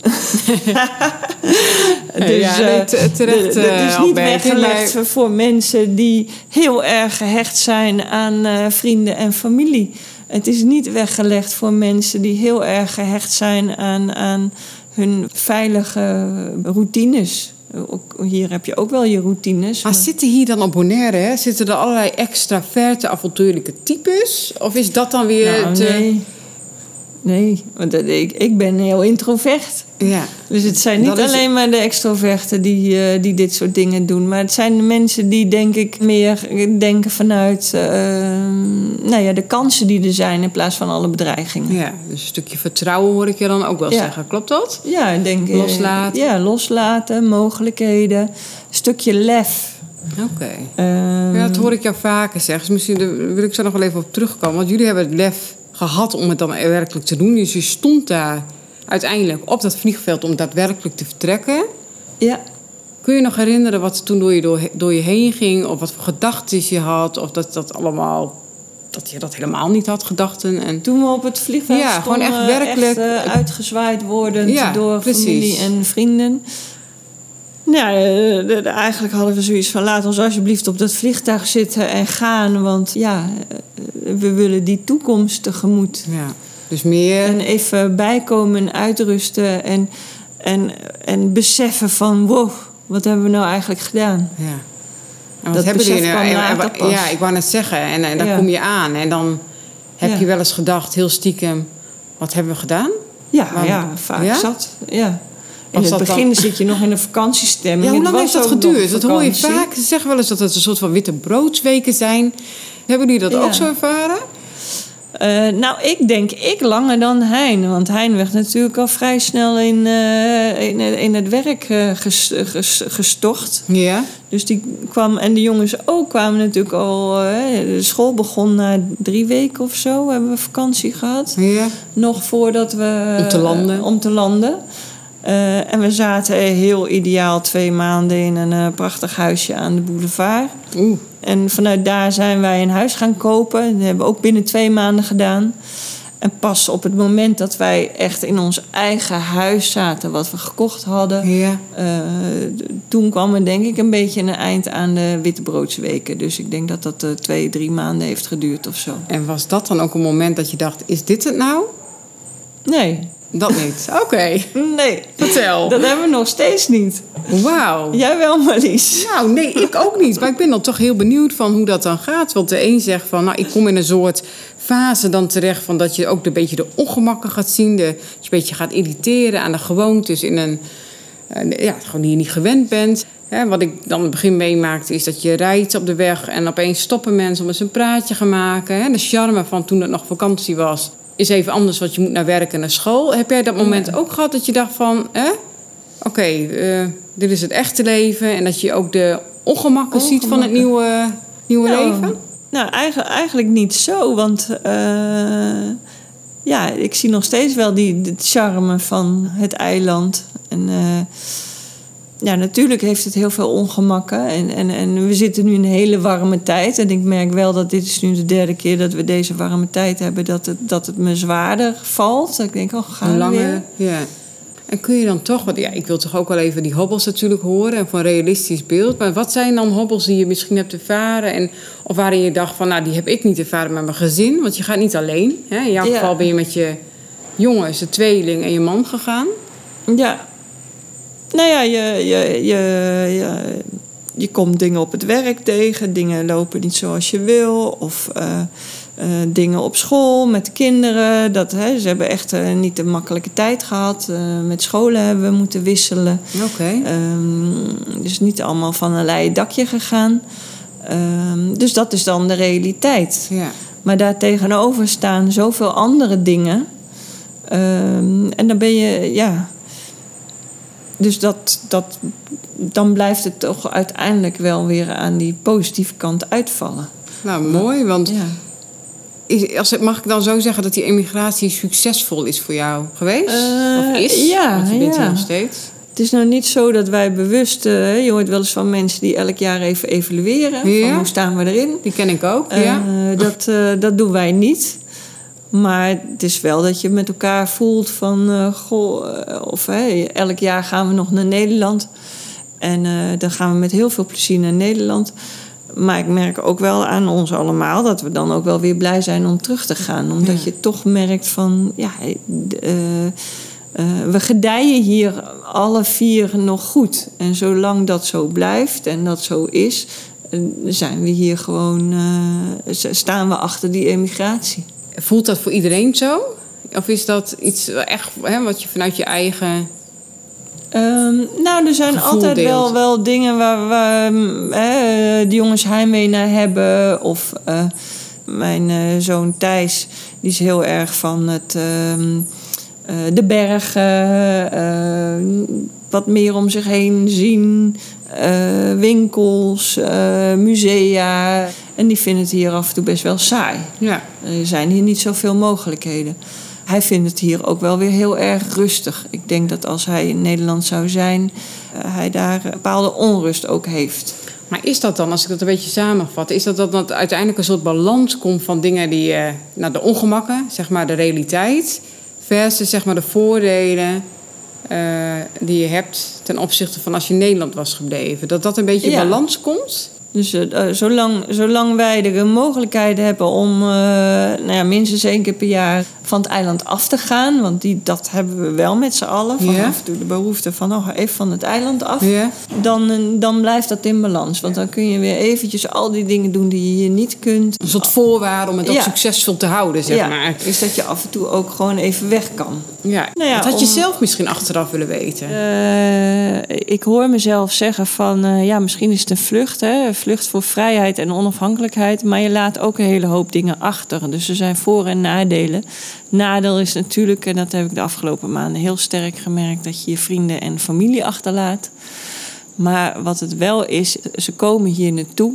[SPEAKER 2] Ja, nee,
[SPEAKER 1] eh,
[SPEAKER 2] te- terecht,
[SPEAKER 1] Het is
[SPEAKER 2] eh,
[SPEAKER 1] niet
[SPEAKER 2] Albert,
[SPEAKER 1] weggelegd
[SPEAKER 2] maar-
[SPEAKER 1] voor mensen die heel erg gehecht zijn aan eh, vrienden en familie. Het is niet weggelegd voor mensen die heel erg gehecht zijn aan, aan hun veilige routines. Ook, hier heb je ook wel je routines.
[SPEAKER 2] Maar
[SPEAKER 1] maar-
[SPEAKER 2] zitten hier dan op Bonaire, hè, zitten er allerlei extraverte, avontuurlijke types? Of is dat dan weer
[SPEAKER 1] Nou,
[SPEAKER 2] te...
[SPEAKER 1] nee. Nee, want dat- ik, ik ben heel introvert.
[SPEAKER 2] Ja.
[SPEAKER 1] Dus het zijn niet
[SPEAKER 2] Dat is-
[SPEAKER 1] alleen maar de extroverten die, eh, die dit soort dingen doen. Maar het zijn de mensen die, denk ik, meer denken vanuit eh, nou ja, de kansen die er zijn in plaats van alle bedreigingen.
[SPEAKER 2] ja, dus een stukje vertrouwen hoor ik je dan ook wel
[SPEAKER 1] Ja.
[SPEAKER 2] zeggen. Klopt dat?
[SPEAKER 1] Ja, ik denk. eh,
[SPEAKER 2] Loslaten.
[SPEAKER 1] Ja, loslaten, mogelijkheden. Een stukje lef.
[SPEAKER 2] Oké.
[SPEAKER 1] Ehm,
[SPEAKER 2] Ja, dat hoor ik jou vaker zeggen. Dus misschien wil ik zo nog wel even op terugkomen. Want jullie hebben het lef gehad om het dan werkelijk te doen. Dus je stond daar uiteindelijk op dat vliegveld om daadwerkelijk te vertrekken.
[SPEAKER 1] ja.
[SPEAKER 2] Kun je nog herinneren wat toen door je, door, door je heen ging? Of wat voor gedachten je had? Of dat dat allemaal... Dat je dat helemaal niet had, gedachten. En...
[SPEAKER 1] Toen we op het vliegveld
[SPEAKER 2] Ja, gewoon
[SPEAKER 1] stonden,
[SPEAKER 2] echt werkelijk-
[SPEAKER 1] echt, eh, uitgezwaaid worden
[SPEAKER 2] Ja,
[SPEAKER 1] door
[SPEAKER 2] precies.
[SPEAKER 1] familie en vrienden. Ja, eh, eigenlijk hadden we zoiets van... laat ons alsjeblieft op dat vliegtuig zitten en gaan. Want ja, eh, we willen die toekomst tegemoet.
[SPEAKER 2] Ja. Dus meer...
[SPEAKER 1] En even bijkomen en uitrusten. En, en, en beseffen van... wow, wat hebben we nou eigenlijk gedaan?
[SPEAKER 2] Ja. En wat
[SPEAKER 1] Dat
[SPEAKER 2] hebben jullie nou? En-. Ja, ik wou net zeggen. En, en dan
[SPEAKER 1] Ja.
[SPEAKER 2] kom je aan. En dan heb
[SPEAKER 1] Ja.
[SPEAKER 2] je wel eens gedacht, heel stiekem... Wat hebben we gedaan?
[SPEAKER 1] Ja,
[SPEAKER 2] Waarom?
[SPEAKER 1] ja vaak zat. Ja. In
[SPEAKER 2] Was
[SPEAKER 1] het
[SPEAKER 2] dan-
[SPEAKER 1] begin zit je nog in een vakantiestemming.
[SPEAKER 2] Ja, hoe lang heeft dat geduurd? Dat hoor je vaak. Ze zeggen wel eens dat het een soort van witte broodsweken zijn. Hebben jullie dat
[SPEAKER 1] Ja.
[SPEAKER 2] ook zo ervaren?
[SPEAKER 1] Eh, nou, ik denk ik langer dan Hein. Want Hein werd natuurlijk al vrij snel in, eh, in, in het werk ges- ges- gestort.
[SPEAKER 2] Ja.
[SPEAKER 1] Dus die kwam, en de jongens ook kwamen natuurlijk al. de school begon na drie weken of zo, hebben we vakantie gehad.
[SPEAKER 2] Ja.
[SPEAKER 1] Nog voordat we.
[SPEAKER 2] Om te landen.
[SPEAKER 1] om te landen. Eh, en we zaten heel ideaal twee maanden in een eh, prachtig huisje aan de boulevard.
[SPEAKER 2] Oeh.
[SPEAKER 1] En vanuit daar zijn wij een huis gaan kopen. Dat hebben we ook binnen twee maanden gedaan. En pas op het moment dat wij echt in ons eigen huis zaten, wat we gekocht hadden,
[SPEAKER 2] Ja.
[SPEAKER 1] eh, toen kwam er denk ik een beetje een eind aan de wittebroodsweken. Dus ik denk dat dat twee, drie maanden heeft geduurd of zo.
[SPEAKER 2] En was dat dan ook een moment dat je dacht, is dit het nou?
[SPEAKER 1] Nee,
[SPEAKER 2] Dat niet. Oké.
[SPEAKER 1] nee,
[SPEAKER 2] Vertel.
[SPEAKER 1] dat hebben we nog steeds niet.
[SPEAKER 2] Wauw.
[SPEAKER 1] Jij wel, Marlies.
[SPEAKER 2] Nou, nee, ik ook niet. Maar ik ben dan toch heel benieuwd van hoe dat dan gaat. Want de een zegt van, nou, ik kom in een soort fase dan terecht... van dat je ook een beetje de ongemakken gaat zien. De, dat je een beetje gaat irriteren aan de gewoontes in een... eh, ja, gewoon die je niet gewend bent. Wat ik dan in het begin meemaakte is dat je rijdt op de weg... en opeens stoppen mensen om eens een praatje gaan maken. De charme van toen het nog vakantie was... is even anders, want je moet naar werk en naar school. Heb jij dat moment ook gehad dat je dacht van... Hè? Oké, eh, dit is het echte leven. En dat je ook de ongemakken, ziet van het nieuwe, nieuwe
[SPEAKER 1] Nou,
[SPEAKER 2] leven.
[SPEAKER 1] Nou, eigenlijk, eigenlijk niet zo. Want eh, ja, ik zie nog steeds wel die, charme van het eiland. En eh, ja, natuurlijk heeft het heel veel ongemakken. En, en, en we zitten nu in een hele warme tijd. En ik merk wel dat dit is nu de derde keer dat we deze warme tijd hebben. Dat het, dat het me zwaarder valt. Dat ik denk, oh, gaan
[SPEAKER 2] langer,
[SPEAKER 1] weer?
[SPEAKER 2] ja. En kun je dan toch, want ja, ik wil toch ook wel even die hobbels natuurlijk horen en van een realistisch beeld. Maar wat zijn dan hobbels die je misschien hebt ervaren? En, of waarin je dacht van, nou, die heb ik niet ervaren met mijn gezin. Want je gaat niet alleen. Hè? In jouw
[SPEAKER 1] Ja.
[SPEAKER 2] geval ben je met je jongens, de tweeling en je man gegaan.
[SPEAKER 1] Ja. Nou ja, je, je, je, je, je komt dingen op het werk tegen. Dingen lopen niet zoals je wil. Of eh, eh, dingen op school met de kinderen. Dat, hè, ze hebben echt eh, niet een makkelijke tijd gehad. Eh, met scholen hebben we moeten wisselen.
[SPEAKER 2] Oké.
[SPEAKER 1] Ehm, dus niet allemaal van een leien dakje gegaan. Ehm, dus dat is dan de realiteit.
[SPEAKER 2] Ja.
[SPEAKER 1] Maar daartegenover staan zoveel andere dingen. Ehm, en dan ben je, ja. Dus dat, dat, dan blijft het toch uiteindelijk wel weer aan die positieve kant uitvallen.
[SPEAKER 2] Nou, mooi, want
[SPEAKER 1] Ja.
[SPEAKER 2] is, als, mag ik dan zo zeggen dat die emigratie succesvol is voor jou geweest?
[SPEAKER 1] Eh,
[SPEAKER 2] of is?
[SPEAKER 1] ja,
[SPEAKER 2] Want je bent
[SPEAKER 1] ja.
[SPEAKER 2] er nog steeds.
[SPEAKER 1] Het is nou niet zo dat wij bewust, eh, je hoort wel eens van mensen die elk jaar even evalueren.
[SPEAKER 2] Ja.
[SPEAKER 1] Van hoe staan we erin?
[SPEAKER 2] Die ken ik ook,
[SPEAKER 1] Eh,
[SPEAKER 2] ja.
[SPEAKER 1] dat, dat doen wij niet. Maar het is wel dat je met elkaar voelt van... eh, goh, eh, of hè, elk jaar gaan we nog naar Nederland. En eh, dan gaan we met heel veel plezier naar Nederland. Maar ik merk ook wel aan ons allemaal... dat we dan ook wel weer blij zijn om terug te gaan. Omdat
[SPEAKER 2] Ja.
[SPEAKER 1] je toch merkt van... Ja, we gedijen hier alle vier nog goed. En zolang dat zo blijft en dat zo is... zijn we hier gewoon... staan we achter die emigratie.
[SPEAKER 2] Voelt dat voor iedereen zo? Of is dat iets echt hè, wat je vanuit je eigen...
[SPEAKER 1] Ehm, nou, er zijn altijd
[SPEAKER 2] deelt.
[SPEAKER 1] wel, wel dingen waar, waar mm, eh, de jongens heimwee naar hebben. Of eh, mijn eh, zoon Thijs, die is heel erg van het, ehm, eh, de bergen, wat meer om zich heen zien. winkels, musea. En die vinden het hier af en toe best wel saai.
[SPEAKER 2] Ja,
[SPEAKER 1] Er zijn hier niet zoveel mogelijkheden. Hij vindt het hier ook wel weer heel erg rustig. Ik denk dat als hij in Nederland zou zijn, eh, hij daar een bepaalde onrust ook heeft.
[SPEAKER 2] maar is dat dan, als ik dat een beetje samenvat... is dat dat dat uiteindelijk een soort balans komt van dingen die... eh nou, de ongemakken, zeg maar de realiteit... versus zeg maar de voordelen eh, die je hebt... ten opzichte van als je in Nederland was gebleven. Dat dat een beetje in
[SPEAKER 1] Ja.
[SPEAKER 2] balans komt?
[SPEAKER 1] Dus eh, eh, zolang, zolang wij de mogelijkheid hebben om eh, nou ja, minstens één keer per jaar van het eiland af te gaan, want die, dat hebben we wel met z'n allen, van
[SPEAKER 2] Ja.
[SPEAKER 1] af en toe de behoefte van oh, even van het eiland af. Dan, dan blijft dat in balans. Want dan kun je weer eventjes al die dingen doen die je hier niet kunt.
[SPEAKER 2] Een soort voorwaarde om het ook
[SPEAKER 1] Ja.
[SPEAKER 2] succesvol te houden, zeg
[SPEAKER 1] ja,
[SPEAKER 2] maar.
[SPEAKER 1] is dat je af en toe ook gewoon even weg kan.
[SPEAKER 2] Ja.
[SPEAKER 1] Nou
[SPEAKER 2] dat had je zelf misschien achteraf willen weten.
[SPEAKER 1] Ik hoor mezelf zeggen van, ja, misschien is het een vlucht, hè? Vlucht voor vrijheid en onafhankelijkheid, maar je laat ook een hele hoop dingen achter. Dus er zijn voor- en nadelen. Nadeel is natuurlijk, en dat heb ik de afgelopen maanden heel sterk gemerkt, dat je je vrienden en familie achterlaat. Maar wat het wel is, ze komen hier naartoe,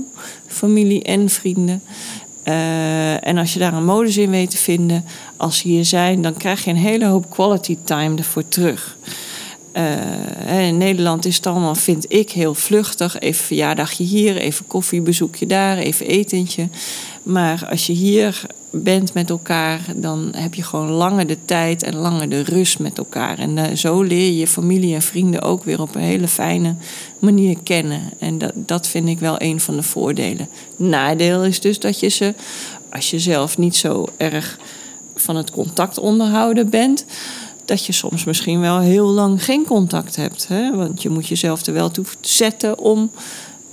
[SPEAKER 1] familie en vrienden. Eh, en als je daar een modus in weet te vinden, als ze hier zijn, dan krijg je een hele hoop quality time ervoor terug. Eh, in Nederland is het allemaal, vind ik, heel vluchtig. Even verjaardagje hier, even koffiebezoekje daar, even etentje. Maar als je hier bent met elkaar, dan heb je gewoon langer de tijd en langer de rust met elkaar. En eh, zo leer je je familie en vrienden ook weer op een hele fijne manier kennen. En dat, dat vind ik wel een van de voordelen. Nadeel is dus dat je ze, als je zelf niet zo erg van het contact onderhouden bent, dat je soms misschien wel heel lang geen contact hebt. Hè? Want je moet jezelf er wel toe zetten om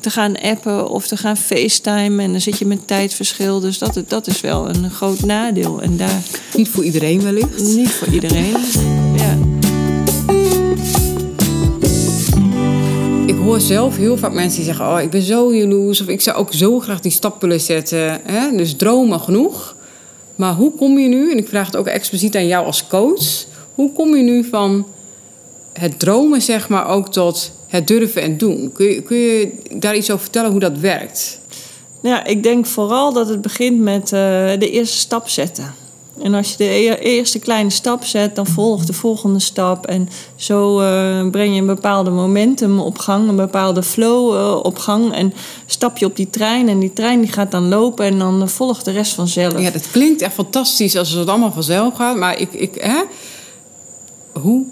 [SPEAKER 1] te gaan appen of te gaan facetimen. En dan zit je met tijdverschil. Dus dat, dat is wel een groot nadeel. En daar
[SPEAKER 2] Niet voor iedereen wellicht.
[SPEAKER 1] niet voor iedereen. Ja.
[SPEAKER 2] Ik hoor zelf heel vaak mensen die zeggen: Oh, ik ben zo jaloers. Of ik zou ook zo graag die stap willen zetten. Hè? Dus dromen genoeg. Maar hoe kom je nu, en ik vraag het ook expliciet aan jou als coach. Hoe kom je nu van het dromen, zeg maar, ook tot het durven en doen? Kun je, kun je daar iets over vertellen hoe dat werkt?
[SPEAKER 1] Ja, ik denk vooral dat het begint met eh, de eerste stap zetten. En als je de e- eerste kleine stap zet, dan volgt de volgende stap. En zo eh, breng je een bepaalde momentum op gang, een bepaalde flow eh, op gang. En stap je op die trein en die trein die gaat dan lopen en dan volgt de rest vanzelf.
[SPEAKER 2] Ja, dat klinkt echt fantastisch als het allemaal vanzelf gaat. Maar ik, ik, hè? Hoe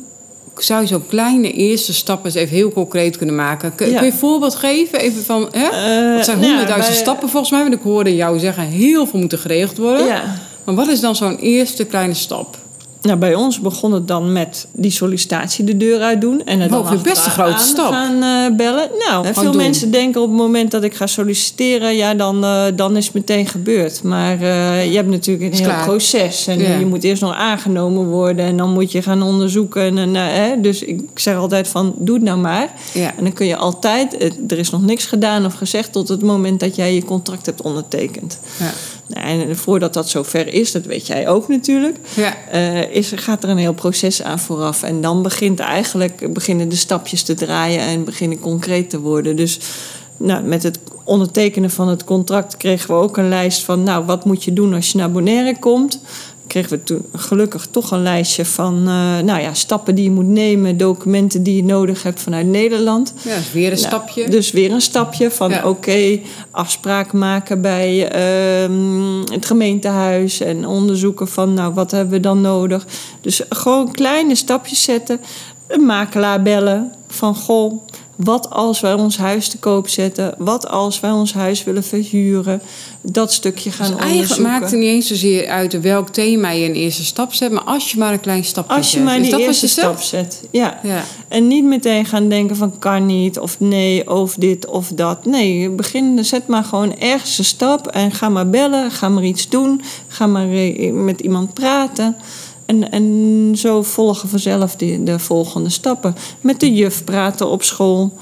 [SPEAKER 2] zou je zo'n kleine eerste stap eens even heel concreet kunnen maken? Kun,
[SPEAKER 1] Ja.
[SPEAKER 2] kun je een voorbeeld geven? Even van, hè?
[SPEAKER 1] Eh,
[SPEAKER 2] dat zijn
[SPEAKER 1] nou ja,
[SPEAKER 2] honderdduizend
[SPEAKER 1] bij-
[SPEAKER 2] stappen volgens mij. Want ik hoorde jou zeggen, heel veel moeten geregeld worden.
[SPEAKER 1] Ja.
[SPEAKER 2] Maar wat is dan zo'n eerste kleine stap?
[SPEAKER 1] Nou, bij ons begon het dan met die sollicitatie de deur uit doen. En het
[SPEAKER 2] ik best een grote stap.
[SPEAKER 1] gaan eh, bellen. Nou, veel
[SPEAKER 2] doen.
[SPEAKER 1] mensen denken op het moment dat ik ga solliciteren... ja, dan, eh, dan is het meteen gebeurd. Maar eh, je hebt natuurlijk een
[SPEAKER 2] Is
[SPEAKER 1] heel
[SPEAKER 2] klaar.
[SPEAKER 1] proces. En
[SPEAKER 2] Ja.
[SPEAKER 1] je moet eerst nog aangenomen worden... en dan moet je gaan onderzoeken. En, hè, dus ik zeg altijd van, doe het nou maar.
[SPEAKER 2] Ja.
[SPEAKER 1] En dan kun je altijd... Er is nog niks gedaan of gezegd... tot het moment dat jij je contract hebt ondertekend.
[SPEAKER 2] Ja.
[SPEAKER 1] En voordat dat zover is, dat weet jij ook natuurlijk...
[SPEAKER 2] Ja.
[SPEAKER 1] Eh, is, gaat er een heel proces aan vooraf. En dan begint eigenlijk, beginnen de stapjes te draaien en beginnen concreet te worden. Dus nou, met het ondertekenen van het contract kregen we ook een lijst van... nou, wat moet je doen als je naar Bonaire komt? Kregen we toen gelukkig toch een lijstje van eh, nou ja, stappen die je moet nemen... documenten die je nodig hebt vanuit Nederland.
[SPEAKER 2] Ja, is weer een
[SPEAKER 1] Nou,
[SPEAKER 2] stapje.
[SPEAKER 1] Dus weer een stapje van
[SPEAKER 2] Ja.
[SPEAKER 1] oké, afspraak maken bij ehm, het gemeentehuis en onderzoeken van nou wat hebben we dan nodig. Dus gewoon kleine stapjes zetten. Een makelaar bellen van goh, wat als wij ons huis te koop zetten? Wat als wij ons huis willen verhuren? Dat stukje gaan
[SPEAKER 2] Dus eigenlijk
[SPEAKER 1] onderzoeken.
[SPEAKER 2] maakt het niet eens zozeer uit welk thema je een eerste stap zet, maar als je maar een klein stapje
[SPEAKER 1] Als je
[SPEAKER 2] zet.
[SPEAKER 1] maar
[SPEAKER 2] Is
[SPEAKER 1] die
[SPEAKER 2] dat wat
[SPEAKER 1] eerste stap zet. Ja.
[SPEAKER 2] Ja.
[SPEAKER 1] En niet meteen gaan denken van kan niet of nee of dit of dat. Nee, begin, zet maar gewoon ergens een stap en ga maar bellen. Ga maar iets doen. Ga maar met iemand praten. En, en zo volgen vanzelf de, de volgende stappen. Met de juf praten op school.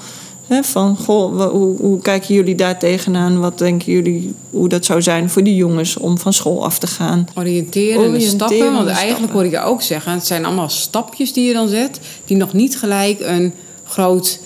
[SPEAKER 1] Van, goh, hoe, hoe kijken jullie daar tegenaan? Wat denken jullie hoe dat zou zijn voor die jongens om van school af te gaan?
[SPEAKER 2] Oriënterende
[SPEAKER 1] Oriënterende
[SPEAKER 2] stappen. Want eigenlijk hoor ik je ook zeggen, het zijn allemaal stapjes die je dan zet, die nog niet gelijk een groot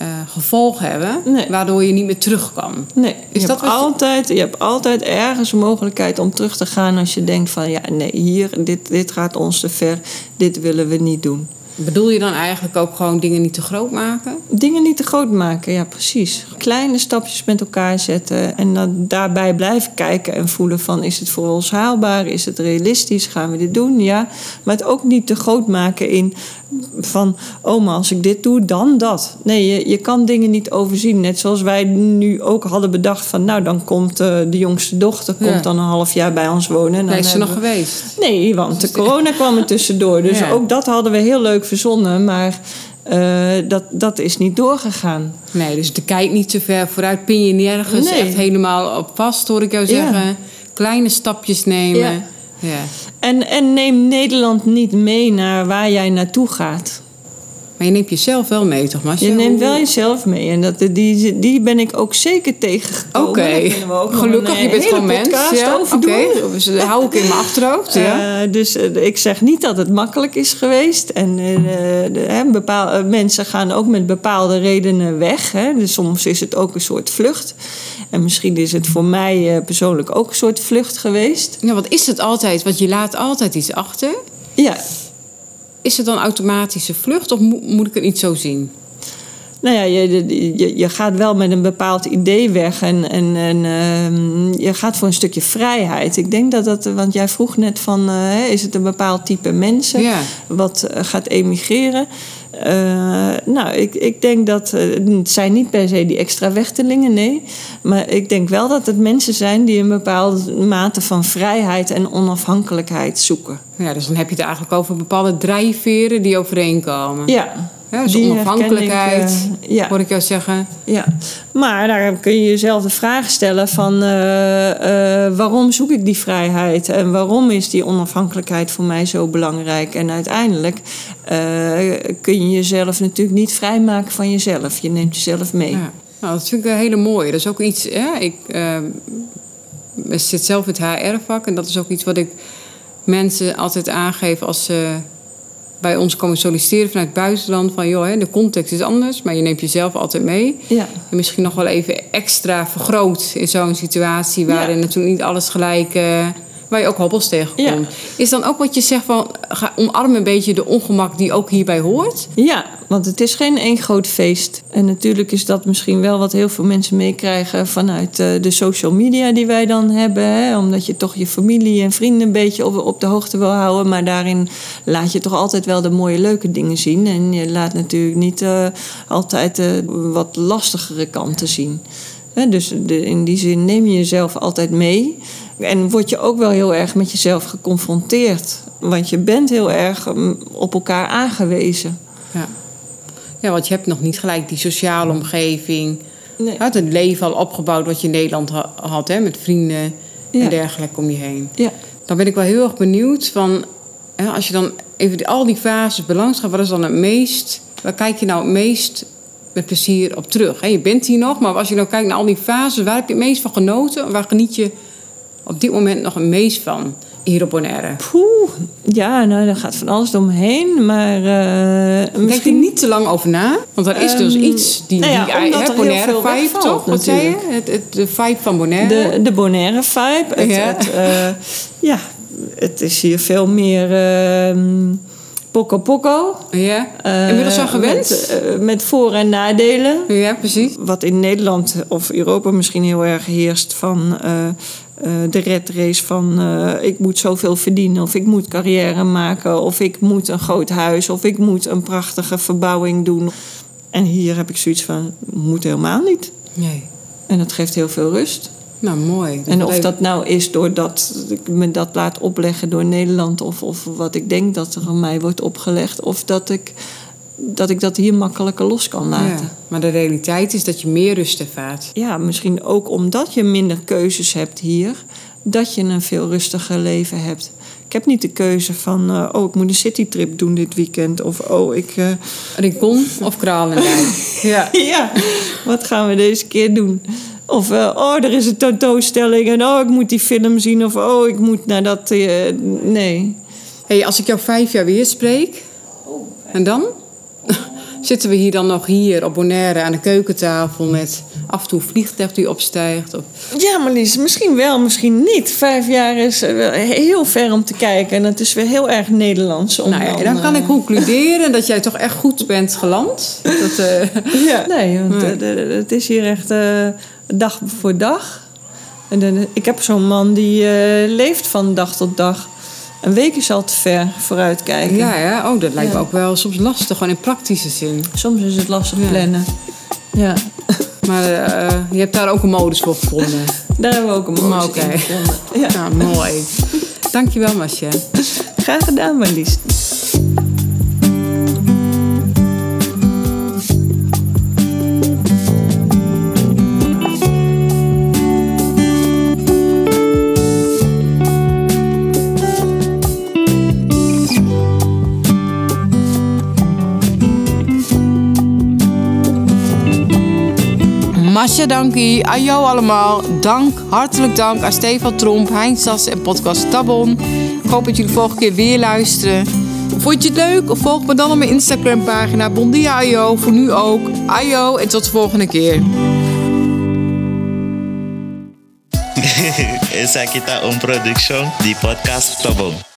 [SPEAKER 2] eh, gevolg hebben,
[SPEAKER 1] Nee.
[SPEAKER 2] waardoor je niet meer terug kan.
[SPEAKER 1] Nee,
[SPEAKER 2] Is
[SPEAKER 1] je,
[SPEAKER 2] dat
[SPEAKER 1] hebt
[SPEAKER 2] je-
[SPEAKER 1] altijd, je hebt altijd ergens een mogelijkheid om terug te gaan als je denkt van ja, nee, hier, dit, dit gaat ons te ver, dit willen we niet doen.
[SPEAKER 2] Bedoel je dan eigenlijk ook gewoon dingen niet te groot maken?
[SPEAKER 1] Dingen niet te groot maken, ja precies. Kleine stapjes met elkaar zetten en dan daarbij blijven kijken en voelen van is het voor ons haalbaar, is het realistisch, gaan we dit doen, ja. Maar het ook niet te groot maken in van oh maar als ik dit doe, dan dat. Nee, je, je kan dingen niet overzien. Net zoals wij nu ook hadden bedacht van nou dan komt eh, de jongste dochter
[SPEAKER 2] Ja.
[SPEAKER 1] komt dan een half jaar bij ons wonen. En dan
[SPEAKER 2] Nee, is ze nog
[SPEAKER 1] we-
[SPEAKER 2] geweest?
[SPEAKER 1] Nee, want de corona kwam er tussendoor. Dus
[SPEAKER 2] Ja.
[SPEAKER 1] ook dat hadden we heel leuk verzonnen. Maar eh, dat, dat is niet doorgegaan.
[SPEAKER 2] Nee, dus de kijk niet te ver vooruit, pin je nergens
[SPEAKER 1] Nee.
[SPEAKER 2] echt helemaal op vast, hoor ik jou
[SPEAKER 1] Ja.
[SPEAKER 2] zeggen. Kleine stapjes nemen.
[SPEAKER 1] Ja. En, en neem Nederland niet mee naar waar jij naartoe gaat.
[SPEAKER 2] Maar je neemt jezelf wel mee, toch, Masje?
[SPEAKER 1] Je neemt wel jezelf mee. En dat, die, die ben ik ook zeker tegengekomen.
[SPEAKER 2] Oké, gelukkig,
[SPEAKER 1] een,
[SPEAKER 2] je
[SPEAKER 1] eh,
[SPEAKER 2] bent gewoon mens. Ja, oké.
[SPEAKER 1] doen.
[SPEAKER 2] Dus dat hou ik in mijn achterhoofd. Ja.
[SPEAKER 1] Eh, dus eh, ik zeg niet dat het makkelijk is geweest. En eh, de, hè, bepaal, eh, mensen gaan ook met bepaalde redenen weg. Hè. Dus soms is het ook een soort vlucht. En misschien is het voor mij eh, persoonlijk ook een soort vlucht geweest.
[SPEAKER 2] ja, wat is het altijd? Want je laat altijd iets achter.
[SPEAKER 1] Ja,
[SPEAKER 2] Is het dan automatische vlucht of mo- moet ik het niet zo zien?
[SPEAKER 1] Nou ja, je, je, je gaat wel met een bepaald idee weg. En, en, en ehm, je gaat voor een stukje vrijheid. Ik denk dat dat, want jij vroeg net van, eh, is het een bepaald type mensen?
[SPEAKER 2] Ja.
[SPEAKER 1] wat eh, gaat emigreren. Eh, nou, ik, ik denk dat het zijn niet per se die extra wechtelingen, nee. Maar ik denk wel dat het mensen zijn die een bepaalde mate van vrijheid en onafhankelijkheid zoeken.
[SPEAKER 2] Ja, dus dan heb je het eigenlijk over bepaalde drijfveren die overeenkomen.
[SPEAKER 1] Ja,
[SPEAKER 2] Ja, dus
[SPEAKER 1] die
[SPEAKER 2] onafhankelijkheid,
[SPEAKER 1] ik, eh, ja.
[SPEAKER 2] hoor ik jou zeggen.
[SPEAKER 1] ja. Maar daar kun je jezelf de vraag stellen van eh, eh, waarom zoek ik die vrijheid en waarom is die onafhankelijkheid voor mij zo belangrijk? En uiteindelijk kun je jezelf natuurlijk niet vrijmaken van jezelf. Je neemt jezelf mee.
[SPEAKER 2] Ja. Nou, dat vind ik een hele mooie. Dat is ook iets... Hè, ik eh, zit zelf in het HR-vak en dat is ook iets wat ik mensen altijd aangeef als ze bij ons komen solliciteren vanuit het buitenland. Van joh, hè, de context is anders, maar je neemt jezelf altijd mee.
[SPEAKER 1] Ja.
[SPEAKER 2] En misschien nog wel even extra vergroot in zo'n situatie waarin
[SPEAKER 1] Ja.
[SPEAKER 2] natuurlijk niet alles gelijk. eh, waar je ook hobbels tegenkomt.
[SPEAKER 1] Ja.
[SPEAKER 2] Is dan ook wat je zegt van ga omarm een beetje de ongemak die ook hierbij hoort?
[SPEAKER 1] Ja, want het is geen één groot feest. En natuurlijk is dat misschien wel wat heel veel mensen meekrijgen vanuit eh, de social media die wij dan hebben. Hè? Omdat je toch je familie en vrienden een beetje op, op de hoogte wil houden. Maar daarin laat je toch altijd wel de mooie, leuke dingen zien. En je laat natuurlijk niet eh, altijd de wat lastigere kanten zien. Hè, dus de, in die zin neem je jezelf altijd mee. En word je ook wel heel erg met jezelf geconfronteerd. Want je bent heel erg mm, op elkaar aangewezen.
[SPEAKER 2] Ja. ja, want je hebt nog niet gelijk die sociale omgeving.
[SPEAKER 1] Nee.
[SPEAKER 2] Je had het leven al opgebouwd wat je in Nederland ha- had, hè, met vrienden
[SPEAKER 1] Ja.
[SPEAKER 2] en dergelijke om je heen.
[SPEAKER 1] Ja.
[SPEAKER 2] Dan ben ik wel heel erg benieuwd van, hè, als je dan even al die fases belangs gaat, wat is dan het meest, waar kijk je nou het meest met plezier op terug? Hè? Je bent hier nog, maar als je nou kijkt naar al die fases, waar heb je het meest van genoten? Waar geniet je op dit moment nog het meest van hier op Bonaire?
[SPEAKER 1] Poeh, ja, nou, daar gaat van alles omheen. Maar eh,
[SPEAKER 2] Denk er
[SPEAKER 1] misschien
[SPEAKER 2] niet te lang over na, want dat is dus
[SPEAKER 1] Ehm,
[SPEAKER 2] iets die,
[SPEAKER 1] nou ja,
[SPEAKER 2] die hè,
[SPEAKER 1] er
[SPEAKER 2] Bonaire vibe, toch? Wat zei je? Het, het, de vibe van Bonaire.
[SPEAKER 1] de, de Bonaire vibe. Het,
[SPEAKER 2] Ja.
[SPEAKER 1] het, eh, ja, het is hier veel meer ehm poco poco.
[SPEAKER 2] Ja,
[SPEAKER 1] Eh,
[SPEAKER 2] inmiddels al gewend?
[SPEAKER 1] Met, eh, met voor- en nadelen.
[SPEAKER 2] ja, precies.
[SPEAKER 1] Wat in Nederland of Europa misschien heel erg heerst van eh, de red race van ik moet zoveel verdienen of ik moet carrière maken of ik moet een groot huis of ik moet een prachtige verbouwing doen. En hier heb ik zoiets van moet helemaal niet.
[SPEAKER 2] Nee.
[SPEAKER 1] En dat geeft heel veel rust.
[SPEAKER 2] Nou, mooi.
[SPEAKER 1] En of
[SPEAKER 2] even-
[SPEAKER 1] dat nou is doordat ik me dat laat opleggen door Nederland of, of wat ik denk dat er aan mij wordt opgelegd of dat ik dat, ik dat hier makkelijker los kan laten.
[SPEAKER 2] Ja, maar de realiteit is dat je meer rust ervaart.
[SPEAKER 1] Ja, misschien ook omdat je minder keuzes hebt hier, dat je een veel rustiger leven hebt. Ik heb niet de keuze van, eh, oh, ik moet een citytrip doen dit weekend. Of, oh, ik. eh,
[SPEAKER 2] Rincon of Kralendijk. ja.
[SPEAKER 1] ja, wat gaan we deze keer doen? Of, eh, oh, er is een tentoonstelling en oh, ik moet die film zien. Of, oh, ik moet naar dat. eh, nee.
[SPEAKER 2] Hey, als ik jou vijf jaar weer spreek, en dan? Zitten we hier dan nog hier op Bonaire aan de keukentafel met af en toe een vliegtuig die opstijgt? Of...
[SPEAKER 1] Ja, Marlies, misschien wel, misschien niet. Vijf jaar is eh, heel ver om te kijken. En het is weer heel erg Nederlands. Om
[SPEAKER 2] Nou ja, dan kan
[SPEAKER 1] eh,
[SPEAKER 2] ik concluderen dat jij toch echt goed bent geland. Dat, eh,
[SPEAKER 1] Ja. Nee, want eh, het is hier echt eh, dag voor dag. En de- ik heb zo'n man die eh, leeft van dag tot dag. Een week is al te ver vooruit kijken.
[SPEAKER 2] ja, ja, oh, dat lijkt me ook wel soms lastig, gewoon in praktische zin.
[SPEAKER 1] Soms is het lastig
[SPEAKER 2] Ja.
[SPEAKER 1] plannen. Ja,
[SPEAKER 2] Maar eh, je hebt daar ook een modus voor gevonden.
[SPEAKER 1] daar hebben we ook een modus in gevonden. Ja.
[SPEAKER 2] Ja, mooi. Dankjewel, Masje.
[SPEAKER 1] Graag gedaan, Marlies.
[SPEAKER 2] Masja, dankie. Aan jou allemaal. Dank, hartelijk dank aan Stefan Tromp, Heinz Sas en podcast Tabon. Ik hoop dat jullie de volgende keer weer luisteren. Vond je het leuk? Volg me dan op mijn Instagram pagina Bondia Ayo. Voor nu ook. Ayo en tot de volgende keer.
[SPEAKER 3] Esa kita um production di podcast Tobong.